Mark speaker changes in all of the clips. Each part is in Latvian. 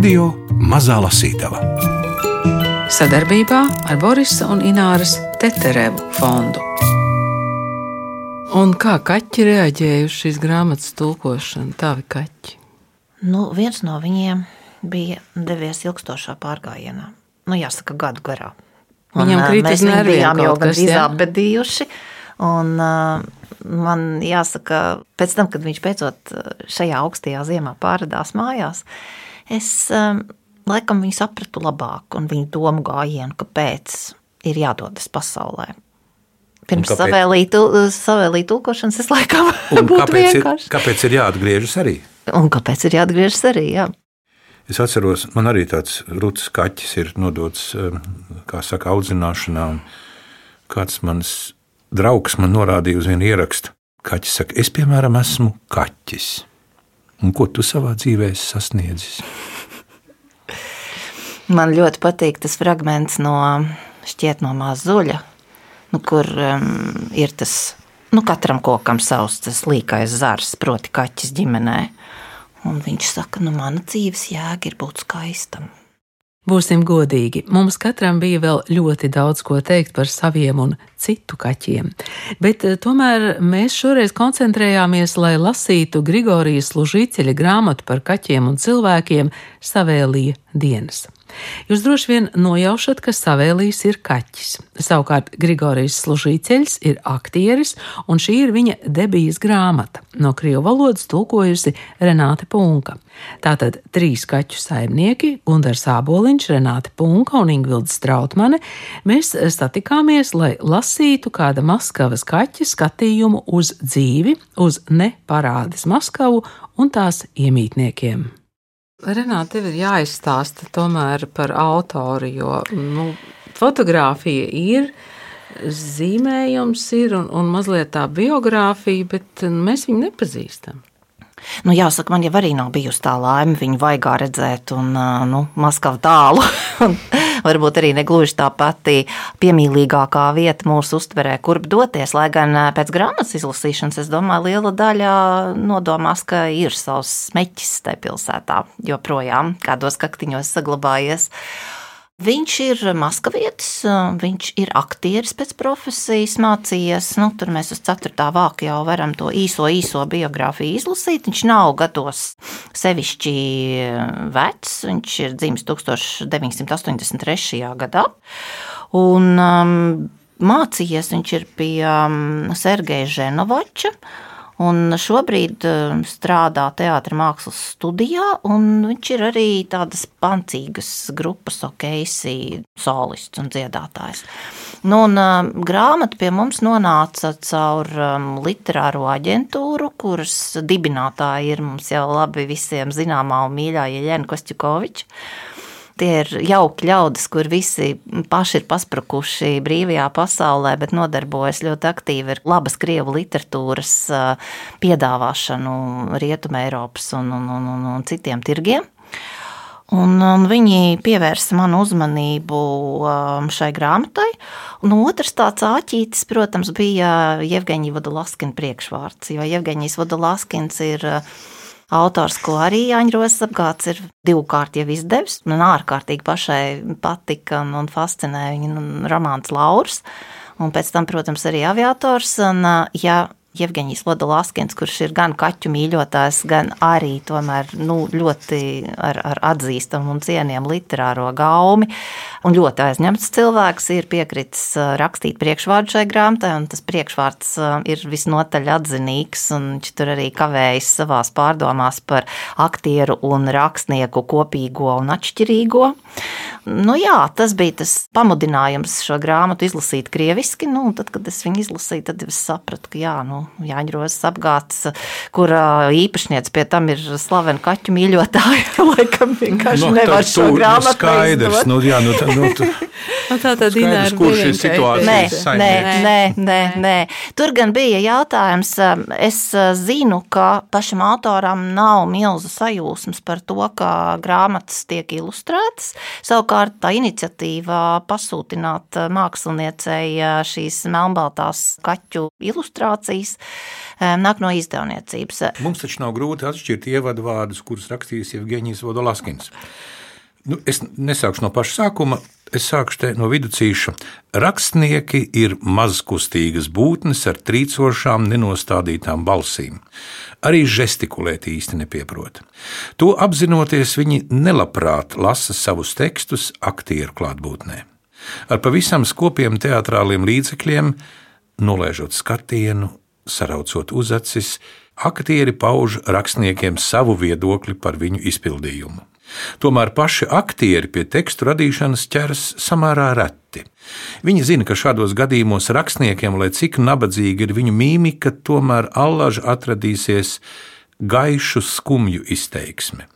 Speaker 1: Radio Mazā Lasītava
Speaker 2: sadarbībā ar Borisa un Ināras Teterevu fondu. Un kā kaķi reaģēja uz šīs grāmatas tulkošanu? Tavi kaķi.
Speaker 3: Nu, viens no viņiem bija devies ilgstošā pārgājienā. Nu, jāsaka, gadu garā. Un,
Speaker 2: Viņam
Speaker 3: ā,
Speaker 2: krīt
Speaker 3: mēs
Speaker 2: uz
Speaker 3: viņu
Speaker 2: nerviem
Speaker 3: bijām jau
Speaker 2: kaut
Speaker 3: gan
Speaker 2: kas, jā?
Speaker 3: izabedījuši. Un, uh, man jāsaka, pēc tam, kad viņš beidzot uh, šajā augstajā ziemā pārādās mājās, es um, laikam viņu sapratu labāk un viņa domu gājienu, kāpēc ir jādodas pasaulē. Pirms savēlīt tulkošanas es laikam būtu
Speaker 4: kāpēc ir,
Speaker 3: vienkārši.
Speaker 4: kāpēc ir jāatgriežas arī?
Speaker 3: Un kāpēc ir jāatgriežas arī? Jā.
Speaker 4: Es atceros, man arī tāds rūtas kaķis ir nodots, um, kā saka, audzināšanā. Kāds mans draugs man norādīja uz vienu ierakstu. Kaķis saka, es, piemēram, esmu kaķis. Un ko tu savā dzīvē esi sasniedzis?
Speaker 3: Man ļoti patīk tas fragments no šķiet no mazuļa, nu, kur um, ir tas, nu, katram kokam savs tas līkais zars, proti kaķis ģimenē. Un viņš saka, nu, mana dzīves jēga ir būt skaistam.
Speaker 2: Būsim godīgi, mums katram bija vēl ļoti daudz ko teikt par saviem un citu kaķiem, bet eh, tomēr mēs šoreiz koncentrējāmies, lai lasītu Grigorijas Lužīceļa grāmatu par kaķiem un cilvēkiem Savēlija dienas. Jūs droši vien nojaušat, ka Savēlijs ir kaķis. Savukārt Grigorijas Služīceļs ir aktieris, un šī ir viņa debijas grāmata. No krievu valodas tulkojusi Renāte Punka. Tātad trīs kaķu saimnieki - Gundars Āboliņš, Renāte Punka un Ingvilda Strautmane - mēs satikāmies, lai lasītu kāda Maskavas kaķa skatījumu uz dzīvi, uz neparādes Maskavu un tās iemītniekiem. Renāte, tev ir jāizstāsta tomēr par autoru, jo nu, fotografija ir, zīmējums ir un, un mazliet tā biogrāfija, bet mēs viņu nepazīstam.
Speaker 3: Nu, jāsaka, man jau arī nav bijusi tā laime viņu vaigā redzēt, un nu, Maskavu tālu. Varbūt arī negluži tā pati piemīlīgākā vieta mūsu uztverē, kurp doties. Lai gan pēc grāmatas izlasīšanas, es domāju, liela daļa nodomās, ka ir savs smeķis tajā pilsētā joprojām kādos kaktiņos saglabājies. Viņš ir maskavietis, viņš ir aktieris pēc profesijas, mācījies. Nu, tur mēs uz 4. vāku jau varam to īso, īso biogrāfiju izlasīt. Viņš nav gados sevišķi vecs, viņš ir dzimis 1983. gadā. Un um, mācījies viņš ir pie um, Sergeja Ženovača. Un šobrīd um, strādā teātris mākslas studijā, un viņš ir arī tādas pancīgas grupas, okeisi, solists un dziedātājs. Nu, un, um, grāmata pie mums nonāca caur um, literāro aģentūru, kuras dibinātāja ir mums jau labi visiem zināmā un mīļā Jeļena Kostjukoviča. Tie ir jauki ļaudis, kur visi paši ir pasprukuši brīvajā pasaulē, bet nodarbojas ļoti aktīvi ar labas krievu literatūras piedāvāšanu Rietumē, Eiropas un, un, un, un, un citiem tirgiem. Un, un viņi pievērsa manu uzmanību šai grāmatai. Un otrs tāds āķītis, protams, bija Jevgeņija Vodolaskina priekšvārds, jo Jevgeņijas Vodolaskins ir uh, autors, ko arī Jāņros apgāds ir divkārt jau izdevis. Man ārkārtīgi pašai patika un, un fascinēja viņa nu, romāns Lauris. Un pēc tam, protams, arī aviators. Un, ja Jevgeņijs Vodolaskins, kurš ir gan kaķu mīļotājs, gan arī tomēr nu, ļoti ar, ar atzīstamu un cienījamu literāro gaumi. Un ļoti aizņemts cilvēks ir piekritis ā, rakstīt priekšvārdu šai grāmatai, un tas priekšvārds ā, ir visnotaļ atzinīgs. Viņš tur arī kavējas savās pārdomās par aktieru un rakstnieku kopīgo un atšķirīgo. Nu, jā, tas bija tas pamudinājums šo grāmatu izlasīt krieviski. Nu, un tad, kad es viņu izlasīju, tad es sapratu, ka jā, nu, Jāņģerosas apgāds, kur ā, īpašniece pie tam ir slavena kaķu mīļotāja. Laikam vienkārši
Speaker 4: Nu,
Speaker 3: nevar šo
Speaker 4: nu,
Speaker 3: grāmatu
Speaker 4: Skaidrs, nu, jā, nu, tā, nu, tu,
Speaker 2: Nu, tā tad
Speaker 4: Skaidrs, kurš ir situācijas
Speaker 3: Nē,
Speaker 4: saimnieks.
Speaker 3: nē, nē, nē, nē. Tur gan bija jautājums, um, es zinu, ka pašam autoram nav milzu sajūsmas par to, ka grāmatas tiek ilustrētas. Savukārt tā iniciatīva pasūtināt māksliniecei šīs melnbaltās kaķu ilustrācijas viss nāk no izdevniecības.
Speaker 4: Mums taču nav grūti atšķirt ievadu vārdus, kurus rakstījis Evgenijs Vodolaskins. Nu, es nesākšu no paša sākuma, es sākšu no viduscīša. Rakstnieki ir mazkustīgas būtnes ar trīcošām, nenostādītām balsīm. Arī žestikulēt īsti nepieprot. To apzinoties, viņi nelabprāt lasa savus tekstus aktieru klātbūtnē. Ar pavisam skopiem teātrāliem līdzekļiem, nolaižot skatienu, saraucot uzacis, aktieri pauž rakstniekiem savu viedokli par viņu izpildījumu. Tomēr paši aktieri pie tekstu radīšanas ķeras samērā reti. Viņi zina, ka šādos gadījumos rakstniekiem, lai cik nabadzīga ir viņu mīmika, tomēr allaž atradīsies gaišu, skumju izteiksme.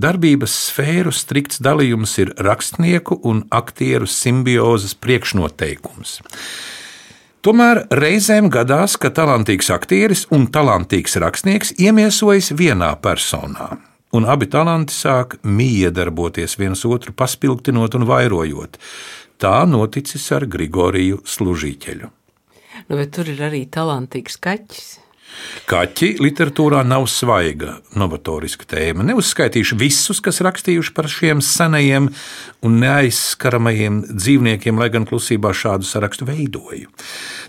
Speaker 4: Darbības sfēru strikts dalījums ir rakstnieku un aktieru simbiozes priekšnoteikums. Tomēr reizēm gadās, ka talantīgs aktieris un talantīgs rakstnieks iemiesojas vienā personā un abi talanti sāk miedarboties viens otru paspilgtinot un vairojot. Tā noticis ar Grigoriju Služīķeļu.
Speaker 2: Nu, bet tur ir arī talantīgs kaķis.
Speaker 4: Kaķi literatūrā nav svaiga, novatoriska tēma. Neuzskaitīšu visus, kas rakstījuši par šiem senajiem un neaizskaramajiem dzīvniekiem, lai gan klusībā šādu sarakstu veidoju.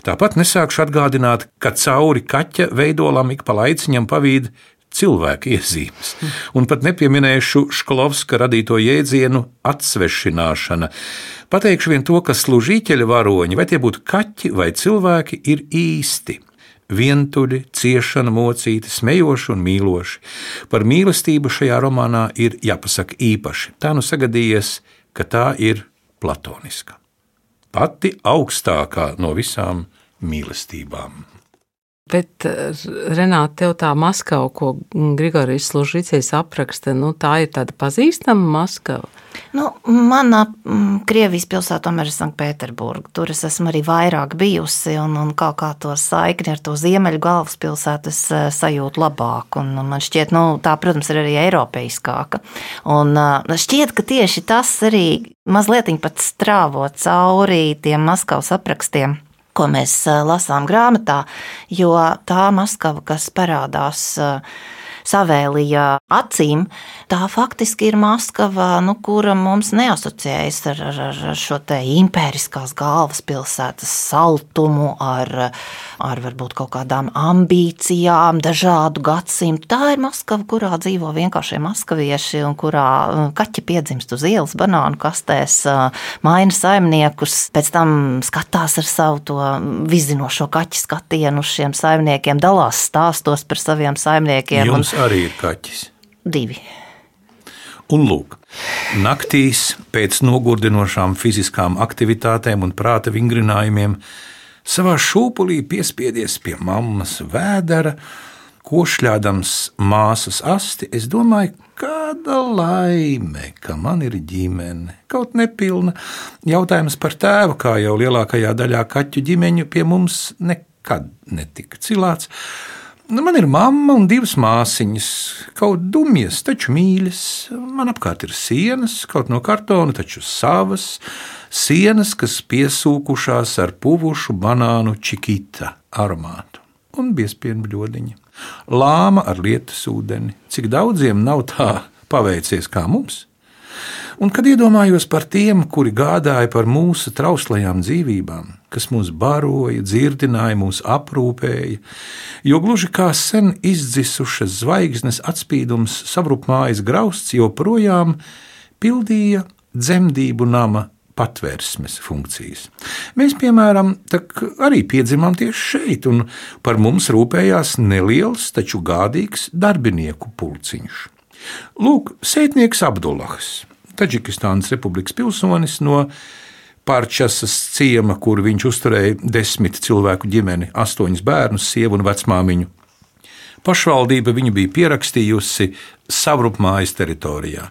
Speaker 4: Tāpat nesākšu atgādināt, ka cauri kaķa veidolam ik pa laiciņam pavīd cilvēka iezīmes. Un pat nepieminēšu Šklovska radīto jēdzienu atsvešināšana. Pateikšu vien to, ka služīķeļa varoņi, vai tie būtu kaķi vai cilvēki, ir īsti. Vientuļi, ciešana, mocīti, smejoši un mīloši. Par mīlestību šajā romānā ir jāpasaka īpaši. Tā nu sagadījies, ka tā ir platoniska. Pati augstākā no visām mīlestībām.
Speaker 2: Bet, Renāte, tev tā Maskava, ko Grigorijs Služīcējs apraksta, nu, tā ir tāda pazīstama Maskava?
Speaker 3: Nu, manā mm, Krievijas pilsētā tomēr ir Sanktpēterburga. Tur es esmu arī vairāk bijusi, un, un kā, kā to saikni ar to ziemeļu galvaspilsētu es eh, sajūtu labāk. Un, un man šķiet, nu, tā, protams, ir arī eiropeiskāka. Un eh, šķiet, ka tieši tas arī mazliet pat strāvo cauri tiem Maskavas aprakstiem ko mēs lasām grāmatā, jo tā Maskava, kas parādās savēlīja acīm, tā faktiski ir Maskava, nu, kura mums neasociējas ar, ar, ar šo te impēriskās galvaspilsētas saltumu, ar, ar varbūt kaut kādām ambīcijām, dažādu gadsimtu. Tā ir Maskava, kurā dzīvo vienkāršie maskavieši un kurā uh, kaķi piedzimst uz ielas, banānu kastēs, uh, maina saimniekus, pēc tam skatās ar savu to vizinošo kaķu skatienu uz šiem saimniekiem, dalās stāstos par saviem saimniekiem.
Speaker 4: Jums arī ir kaķis?
Speaker 3: Divi.
Speaker 4: Un lūk, naktīs pēc nogurdinošām fiziskām aktivitātēm un prāta vingrinājumiem, savā šūpulī piespiedies pie mammas vēdera, košļādams māsas asti, es domāju, kāda laime, ka man ir ģimene. Kaut nepilna. Jautājums par tēvu, kā jau lielākajā daļā kaķu ģimeņu, pie mums nekad netika cilāts. Nu, man ir mamma un divas māsiņas, kaut dumjas, taču mīļas. Man apkārt ir sienas, kaut no kartona, taču savas. Sienas, kas piesūkušās ar puvušu banānu čikita aromātu un biespienu bļodiņu. Lāma ar lietus ūdeni. Cik daudziem nav tā paveicies kā mums? Un kad iedomājos par tiem, kuri gādāja par mūsu trauslajām dzīvībām, kas mūs baroja, dzirdināja, mūs aprūpēja, jo gluži kā sen izdzisušas zvaigznes atspīdums savrupmājas grausts joprojām pildīja dzemdību nama patvērsmes funkcijas. Mēs, piemēram, arī piedzimām tieši šeit, un par mums rūpējās neliels, taču gādīgs darbinieku pulciņš. Lūk, sētnieks Abdullahs Taģikistānas republikas pilsonis no Pārčasas ciema, kur viņš uzturēja desmit cilvēku ģimeni, astoņus bērnus, sievu un vecmāmiņu. Pašvaldība viņu bija pierakstījusi savrupmājas teritorijā.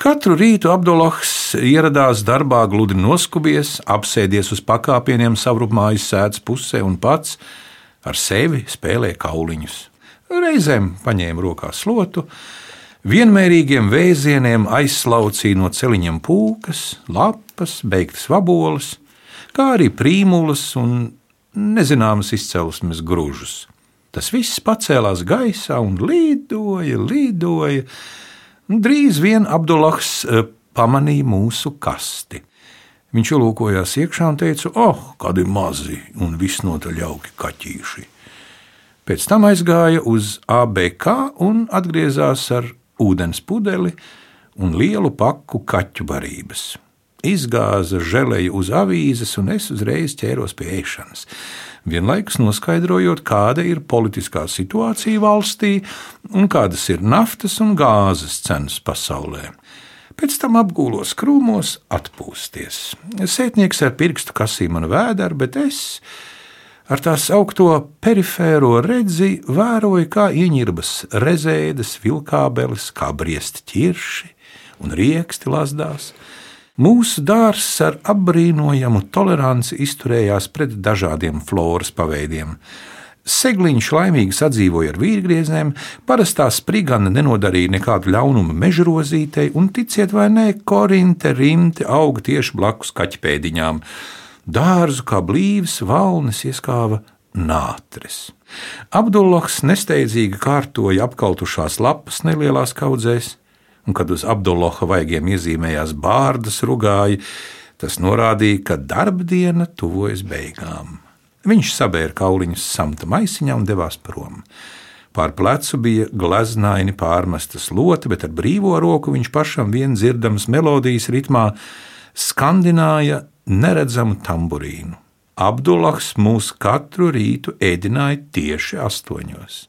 Speaker 4: Katru rītu Abdullahs ieradās darbā gludi noskubies, apsēdies uz pakāpieniem savrupmājas sēdes pusē un pats ar sevi spēlēja kauliņus. Reizēm paņēma rokā slotu, Vienmērīgiem vēzieniem aizslaucīja no celiņiem pūkas, lapas, beigtas vaboles, kā arī prīmulas un nezināmas izcelsmes grūžus. Tas viss pacēlās gaisā un lidoja, lidoja. Drīz vien Abdullahs eh, pamanīja mūsu kasti. Viņš ielūkojās iekšā un teica: Oh, kādi mazi un visnotaļ jauki kaķīši! Pēc tam aizgāja uz ABK un atgriezās ar ūdens pudeli un lielu paku kaķu barības izgāza želeju uz avīzes, un es uzreiz ķēros pie ēšanas. Vienlaikus noskaidrojot, kāda ir politiskā situācija valstī un kādas ir naftas un gāzes cenas pasaulē. Pēc tam apgūlos krūmos, atpūsties. Sētnieks ar pirkstu kasīja manu vēderu, bet es ar tās augto perifēro redzi vēroju, kā ieņirbas rezēdes, vilkābeles, kā briest ķirši un rieksti lazdās. Mūsu dārzs ar apbrīnojamu toleranci izturējās pret dažādiem floras paveidiem. Segliņš laimīgi sadzīvoja ar vīrgriezēm, parastā sprigana nenodarīja nekādu ļaunumu mežrozītei, un ticiet vai nē, korinte rimti auga tieši blakus kaķpēdiņām. Dārzu kā blīvs valnis ieskāva nātris. Abdullahs nesteidzīgi kārtoja apkaltušās lapas nelielās kaudzēs, un kad uz Abdullaha vaigiem iezīmējās bārdas rugāji, tas norādīja, ka darbdiena tuvojas beigām. Viņš sabēra kauliņus samta maisiņā un devās prom. Pār plecu bija gleznaini pārmesta slota, bet ar brīvo roku viņš pašam vien dzirdams melodijas ritmā skandināja neredzamu tamburīnu. Abdullahs mūs katru rītu ēdināja tieši astoņos.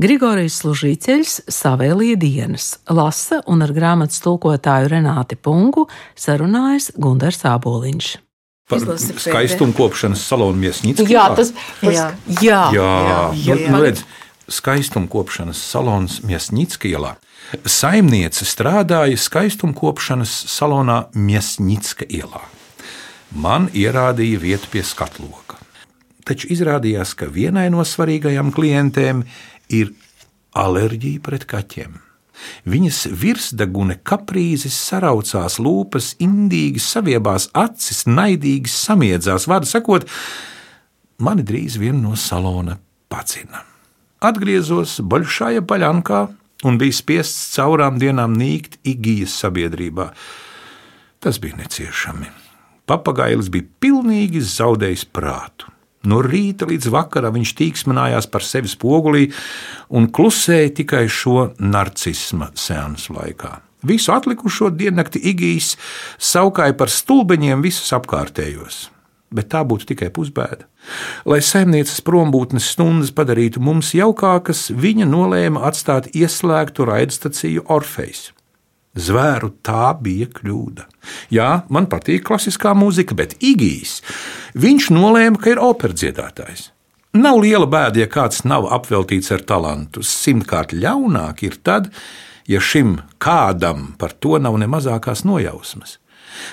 Speaker 2: Grigorijs Služīceļs savēlīja dienas, lasa un ar grāmatas tulkotāju Renāti Pungu sarunājas Gundars Āboliņš.
Speaker 4: Par skaistumu kopšanas salonu Miesnīcā.
Speaker 3: Jā, tas ir. Jā,
Speaker 2: jā,
Speaker 4: jā, jā. Nu, nu, redz, skaistumu kopšanas salons Miesnīcā ielā. Saimniece strādāja skaistumu kopšanas salonā Miesnīcā ielā. Man ierādīja vietu pie skatloka. Taču izrādījās, ka vienai no svarīgajām klientēm ir alerģija pret kaķiem. Viņas virsdegune kaprīzes saraucās, lūpas indīgi saviebās, acis naidīgi samiedzās. Vārdu sakot, mani drīz vien no salona pacina. Atgriezos Baļšāja paļankā un bija spiests caurām dienām nīkt Igijas sabiedrībā. Tas bija neciešami. Papagailis bija pilnīgi zaudējis prātu. No rīta līdz vakaram viņš tīksmanājās par sevi spogulī un klusēja tikai šo narcisma seansu laikā. Visu atlikušo diennakti Igijs saukāja par stulbeņiem visus apkārtējos. Bet tā būtu tikai pusbēda. Lai saimnieces prombūtnes stundas padarītu mums jaukākas, viņa nolēma atstāt ieslēgtu raidstaciju Orfejs. Zvēru tā bija kļūda. Jā, man patīk klasiskā mūzika, bet Igijs, viņš nolēma, ka ir operdziedātājs. Nav liela bēda, ja kāds nav apveltīts ar talantu. Simtkārt ļaunāk ir tad, ja šim kādam par to nav ne mazākās nojausmas.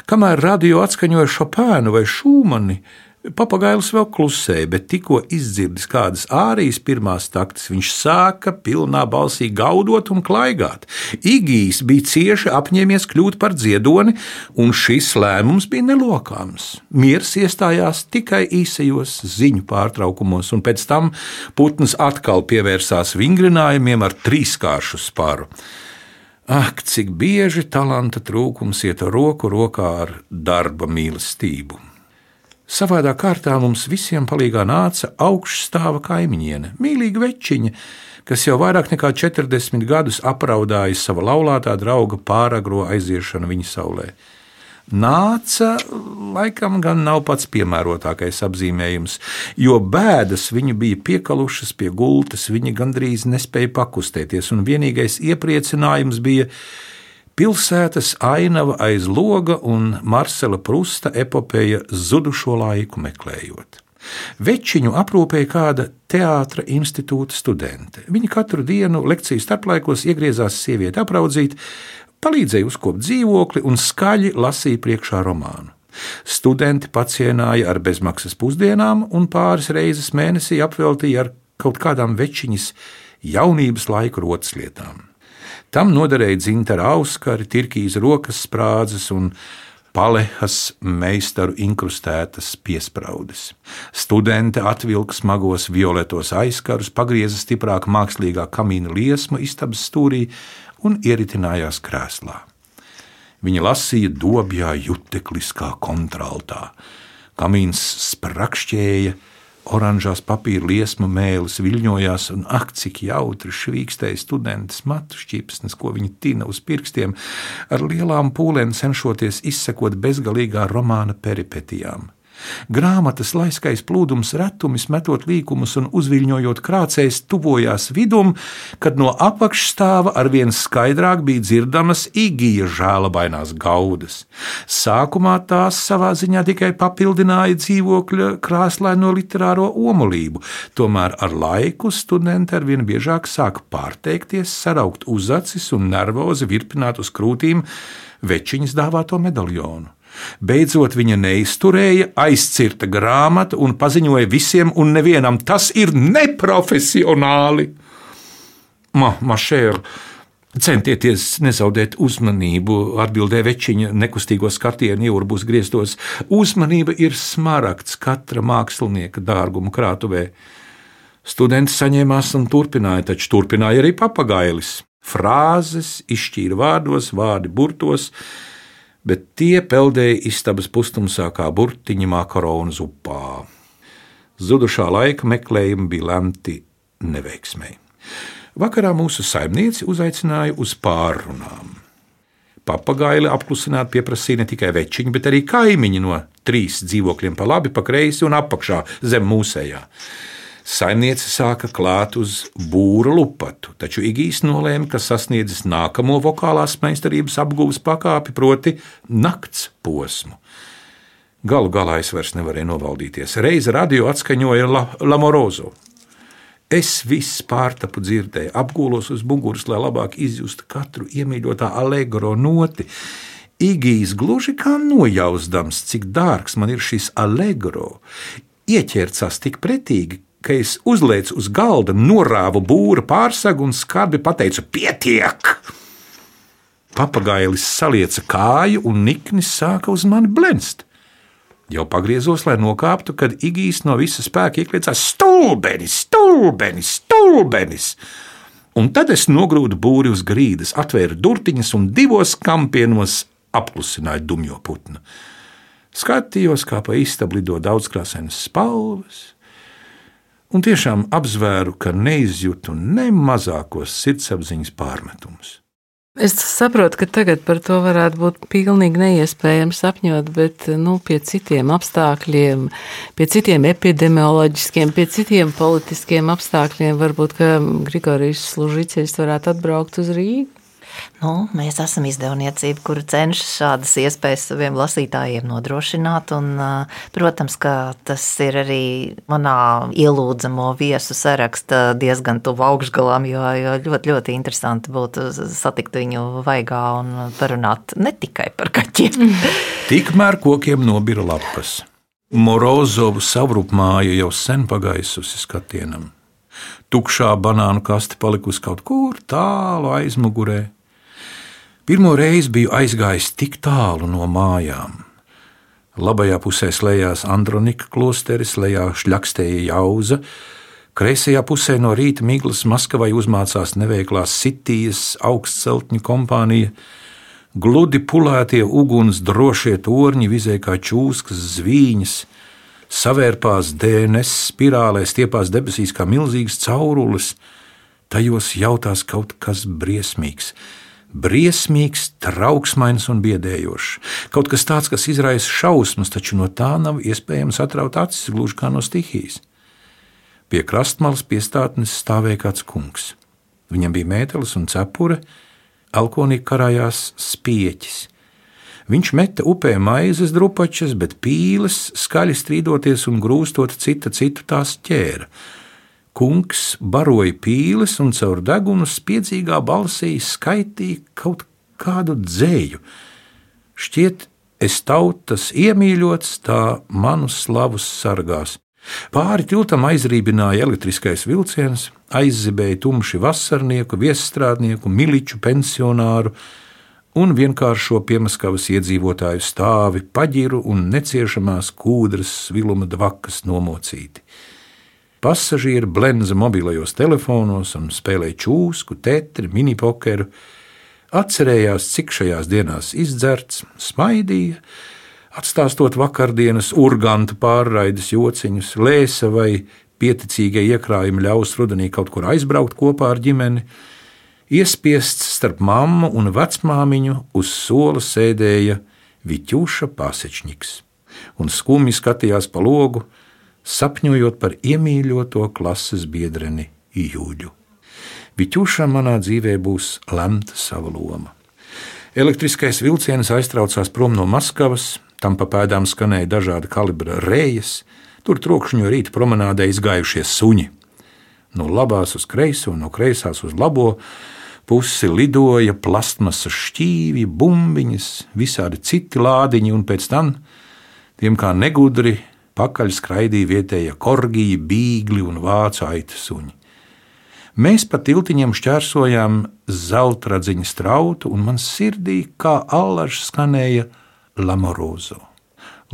Speaker 4: Kamēr radio atskaņoja Šopēnu vai Šūmani, Papagailis vēl klusēja, bet tikko izdzirdis kādas ārijas pirmās taktas, viņš sāka pilnā balsī gaudot un klaigāt. Igijs bija cieši apņēmies kļūt par dziedoni, un šis lēmums bija nelokāms. Miers iestājās tikai īsajos ziņu pārtraukumos, un pēc tam putns atkal pievērsās vingrinājumiem ar trīskāršu spāru. Ak, cik bieži talanta trūkums iet roku rokā ar darba mīlestību! Savādā kārtā mums visiem palīgā nāca augšstāva kaimiņiene, mīlīga večiņa, kas jau vairāk nekā 40 gadus apraudāja sava laulātā drauga pāragro aiziešanu viņa saulē. Nāca, laikam, gan nav pats piemērotākais apzīmējums, jo bēdas viņu bija piekalušas pie gultas, viņa gandrīz nespēja pakustēties, un vienīgais iepriecinājums bija Pilsētas ainava aiz loga un Marcela Prusta epopeja zudušo laiku meklējot. Večiņu aprūpēja kāda teātra institūta studente. Viņa katru dienu lekciju starplaikos iegriezās sievieti apraudzīt, palīdzēja uzkopt dzīvokli un skaļi lasīja priekšā romānu. Studenti pacienāja ar bezmaksas pusdienām un pāris reizes mēnesī apveltīja ar kaut kādām večiņas jaunības laiku rotaslietām. Tam noderēja dzintara auskari, tirkīs rokas sprādzes un palehas meistaru inkrustētas piespraudes. Studente atvilka smagos violetos aizkarus, pagrieza stiprāk mākslīgā kamīna liesmu istabas stūrī un ieritinājās krēslā. Viņa lasīja dobjā jutekliskā kontraltā. Kamīns sprakšķēja, oranžās papīra liesmu mēlis viļņojās, un ak, cik jautri švīkstēja studentes matu šķipsnes, ko viņi tina uz pirkstiem, ar lielām pūlēm cenšoties izsekot bezgalīgā romāna peripetijām. Grāmatas laiskais plūdums retumis metot līkumus un uzviļņojot krācējs tuvojās vidum, kad no apakšstāva arvien skaidrāk bija dzirdamas igija žēlabainās gaudas. Sākumā tās savā ziņā tikai papildināja dzīvokļa krāslaino literāro omulību, tomēr ar laiku studenti arvien biežāk sāka pārteikties, saraukt uzacis un nervozi virpināt uz krūtīm večiņas dāvāto medaļonu. Beidzot, viņa neizturēja, aizcirta grāmatu un paziņoja visiem un nevienam: tas ir neprofesionāli. Ma, mašēr, centieties nezaudēt uzmanību, atbildēja večiņa nekustīgo skatienu ieurbu grieztos. Uzmanība ir smaragds katra mākslinieka dārguma krātuvē. Students saņēmās un turpināja, taču turpināja arī papagailis. Frāzes izšķīra vārdos, vārdi burtos, bet tie peldēja istabas pustumsā kā burtiņi makaronu zupā. Zudušā laika meklējumi bija lemti neveiksmēji. Vakarā mūsu saimnieci uzaicināja uz pārrunām. Papagaili apklusināt pieprasīja ne tikai večiņi, bet arī kaimiņi no trīs dzīvokļiem pa labi, pa kreisi un apakšā zem mūsējā. Saimniece sāka klāt uz būra lupatu, taču Igijs nolēma, ka sasniedzis nākamo vokālās meistarības apgūves pakāpi, proti, nakts posmu. Galu galā es vairs nevarēju novaldīties. Reiz radio atskaņoja La, Lamorozo. Es viss pārtapu dzirdēju, apgūlos uz muguras, lai labāk izjustu katru iemīļotā allegro noti. Igijs gluži kā nojausdams, cik dārgs man ir šis allegro, ieķērcās tik pretīgi, ka es uzlieku uz galda, norāvu būra pārsegu un skarbi pateicu: Pietiek! Papagailis salieca kāju un niknis sāka uz mani blenst. Jau pagriezos, lai nokāptu, kad Igijs no visa spēka iekļāvās stulbenis, stulbenis, stulbenis. Un tad es nogrūdu būri uz grīdas, atvēru durtiņas un divos kampienos apklusināju dumjo putnu. Skatījos, kā pa istabu lido daudzkrāsainas spalvas, un tiešām apzvēru, ka neizjūtu ne mazākos sirdsapziņas pārmetumus.
Speaker 2: Es saprotu, ka tagad par to varētu būt pilnīgi neiespējams sapņot, bet nu, pie citiem apstākļiem, pie citiem epidemioloģiskiem, pie citiem politiskiem apstākļiem, varbūt Grigorijs Služīcis varētu atbraukt uz Rīgu.
Speaker 3: Nu, mēs esam izdevniecība, kur cenšas šādas iespējas saviem lasītājiem nodrošināt. Un, protams, ka tas ir arī manā ielūdzamo viesu saraksta diezgan tuvu augšgalam, jo, jo ļoti, ļoti interesanti būtu satikt viņu vaigā un parunāt ne tikai par kaķiem.
Speaker 4: Tikmēr kokiem nobira lapas. Morozovu savrupmāja jau sen pagaisusi skatienam. Tukšā banānu kaste palikusi kaut kur tālu aizmugurē. Pirmo reizi biju aizgājis tik tālu no mājām. Labajā pusē slēdzās Andronika klosteris, lejā šļakstēja jauza, kreisajā pusē no rīta miglas Maskavai uzmācās neveiklās sitijas augstceltņu kompānija. Gludi pulētie uguns drošie torņi vizēja kā čūskas zvīņas, savērpās DNS spirālē, stiepās debesīs kā milzīgas caurules. Tajos jautās kaut kas briesmīgs briesmīgs, trauksmains un biedējošs. Kaut kas tāds, kas izraisa šausmas, taču no tā nav iespējams atraut acis gluži kā no stihijas. Pie krastmalas piestātnes stāvēja kāds kungs. Viņam bija mētelis un cepure, alkonī karājās spieķis. Viņš meta upē maizes drupačas, bet pīles, skaļi strīdoties un grūstot cita citu tās ķēra Kungs baroja pīles un caur degunu spiedzīgā balsī skaitīja kaut kādu dzēju. Šķiet, es tautas iemīļots, tā manu slavus sargās. Pāri tiltam aizrībināja elektriskais vilciens, aizzibēja tumši vasarnieku, viesstrādnieku, miliču pensionāru un vienkāršo piemaskavas iedzīvotāju stāvi, paģiru un neciešamās kūdras sviluma dvakas nomocīti. Pasažieri blenza mobilajos telefonos un spēlē čūsku, tetri, minipokeru, atcerējās, cik šajās dienās izdzerts, smaidīja, atstāstot vakardienas urgantu pārraides jociņus, lēsa vai pieticīgie iekrājumi ļaus rudenī kaut kur aizbraukt kopā ar ģimeni Iespiests starp mammu un vecmāmiņu uz sola sēdēja Viķuša pasečņiks. Un skumji skatījās pa logu, sapņojot par iemīļoto klases biedreni Jūģu. Viķušam manā dzīvē būs lemta sava loma. Elektriskais vilciens aiztraucās prom no Maskavas, tam pa pēdām skanēja dažāda kalibra rējas, tur trokšņo rīta promenādē izgājušie suņi. No labās uz kreiso, no kreisās uz labo pusi lidoja plastmasas šķīvi, bumbiņas, visādi citi lādiņi, un pēc tam tiem kā negudri pakaļ skraidīja vietējie korgiji, bīgli un vācu aitu suņi. Mēs pa tiltiņiem šķērsojām zeltradziņa strautu, un man sirdī kā allaž skanēja lamorozo.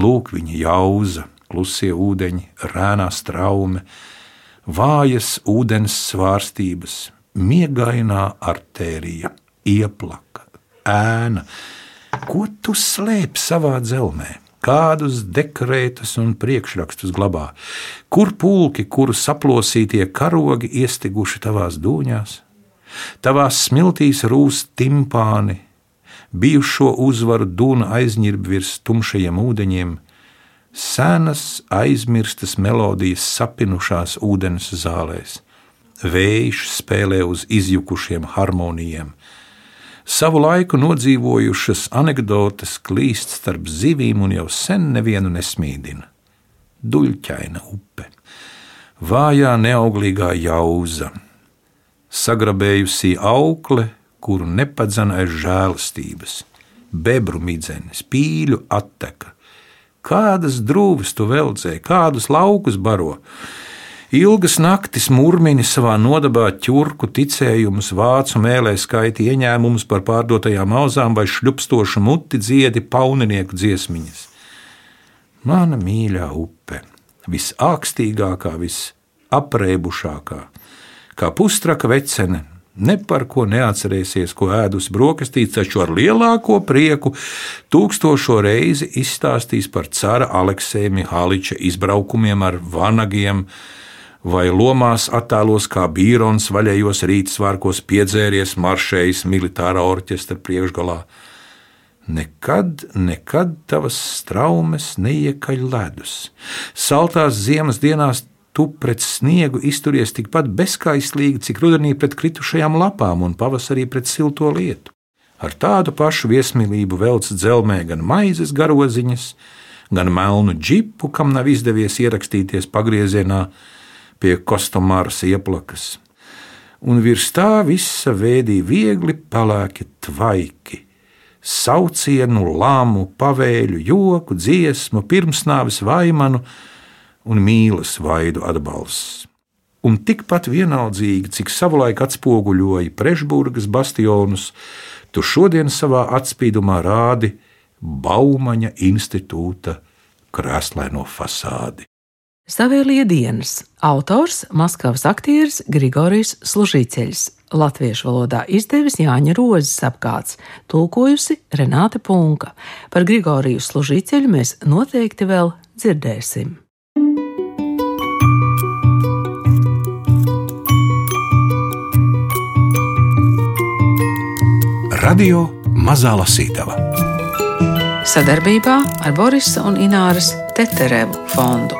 Speaker 4: Lūk, viņa jauza, klusie ūdeņi, rēnā straume, vājas ūdens svārstības, miegainā artērija, ieplaka, ēna. Ko tu slēp savā dzelzmē? Kādus dekrētus un priekšrakstus glabā, kur pulki, kuru saplosītie karogi iestiguši tavās dūņās, tavās smiltīs rūst timpāni, bijušo uzvaru dūna aizņirb virs tumšajiem ūdeņiem, senas aizmirstas melodijas sapinušās ūdens zālēs. Vējš spēlē uz izjukušiem harmonijiem. Savu laiku nodzīvojušas anekdotes klīst starp zivīm un jau sen nevienu nesmīdina. Duļķaina upe, vājā neauglīgā jauza, sagrabējusī aukle, kuru nepadzana aiz žēlastības, bebru midzenes, pīļu atteka. Kādas drūves tu veldzē, kādus laukus baro, Ilgas naktis murmini savā nodabā ķurku ticējumus, vācu mēlē skaiti ieņēmumus par pārdotajām auzām vai šļupstošu muti dziedi pauninieku dziesmiņas. Mana mīļā upe, visākstīgākā, visaprēbušākā, kā pustraka vecene, ne par ko neatcerēsies, ko ēdus brokastīs, taču ar lielāko prieku tūkstošo reizi izstāstīs par cara Aleksēja Mihāliča izbraukumiem ar vanagiem, vai lomās attēlos kā bīrons vaļējos rītsvārkos piedzēries maršējis militārā orķestra priekšgalā. Nekad, nekad tavas straumes neiekaļ ledus. Saltās ziemas dienās tu pret sniegu izturies tikpat bezskaislīgi, cik rudenī pret kritušajām lapām un pavasarī pret silto lietu. Ar tādu pašu viesmīlību velc dzelmē gan maizes garoziņas, gan melnu džipu, kam nav izdevies ierakstīties pagriezienā, pie kostumāras ieplakas, un virs tā visa vēdīja viegli pelēki tvaiki, saucienu, lāmu, pavēļu, joku, dziesmu, pirmsnāvis vaimanu un mīlas vaidu atbalsts. Un tikpat vienaldzīgi, cik savulaik atspoguļoja Prešburgas bastionus, tu šodien savā atspīdumā rādi Baumaņa institūta krēslaino fasādi.
Speaker 2: Savēlie dienas autors Maskavas aktieris Grigorijs Služīceļs, latviešu valodā izdevis Jāņa Rozes apgāds, tulkojusi Renāte Punka. Par Grigoriju Služīceļu mēs noteikti vēl dzirdēsim.
Speaker 1: Radio Mazā Lasītava
Speaker 2: sadarbībā ar Borisa un Ināras Teterevu fondu.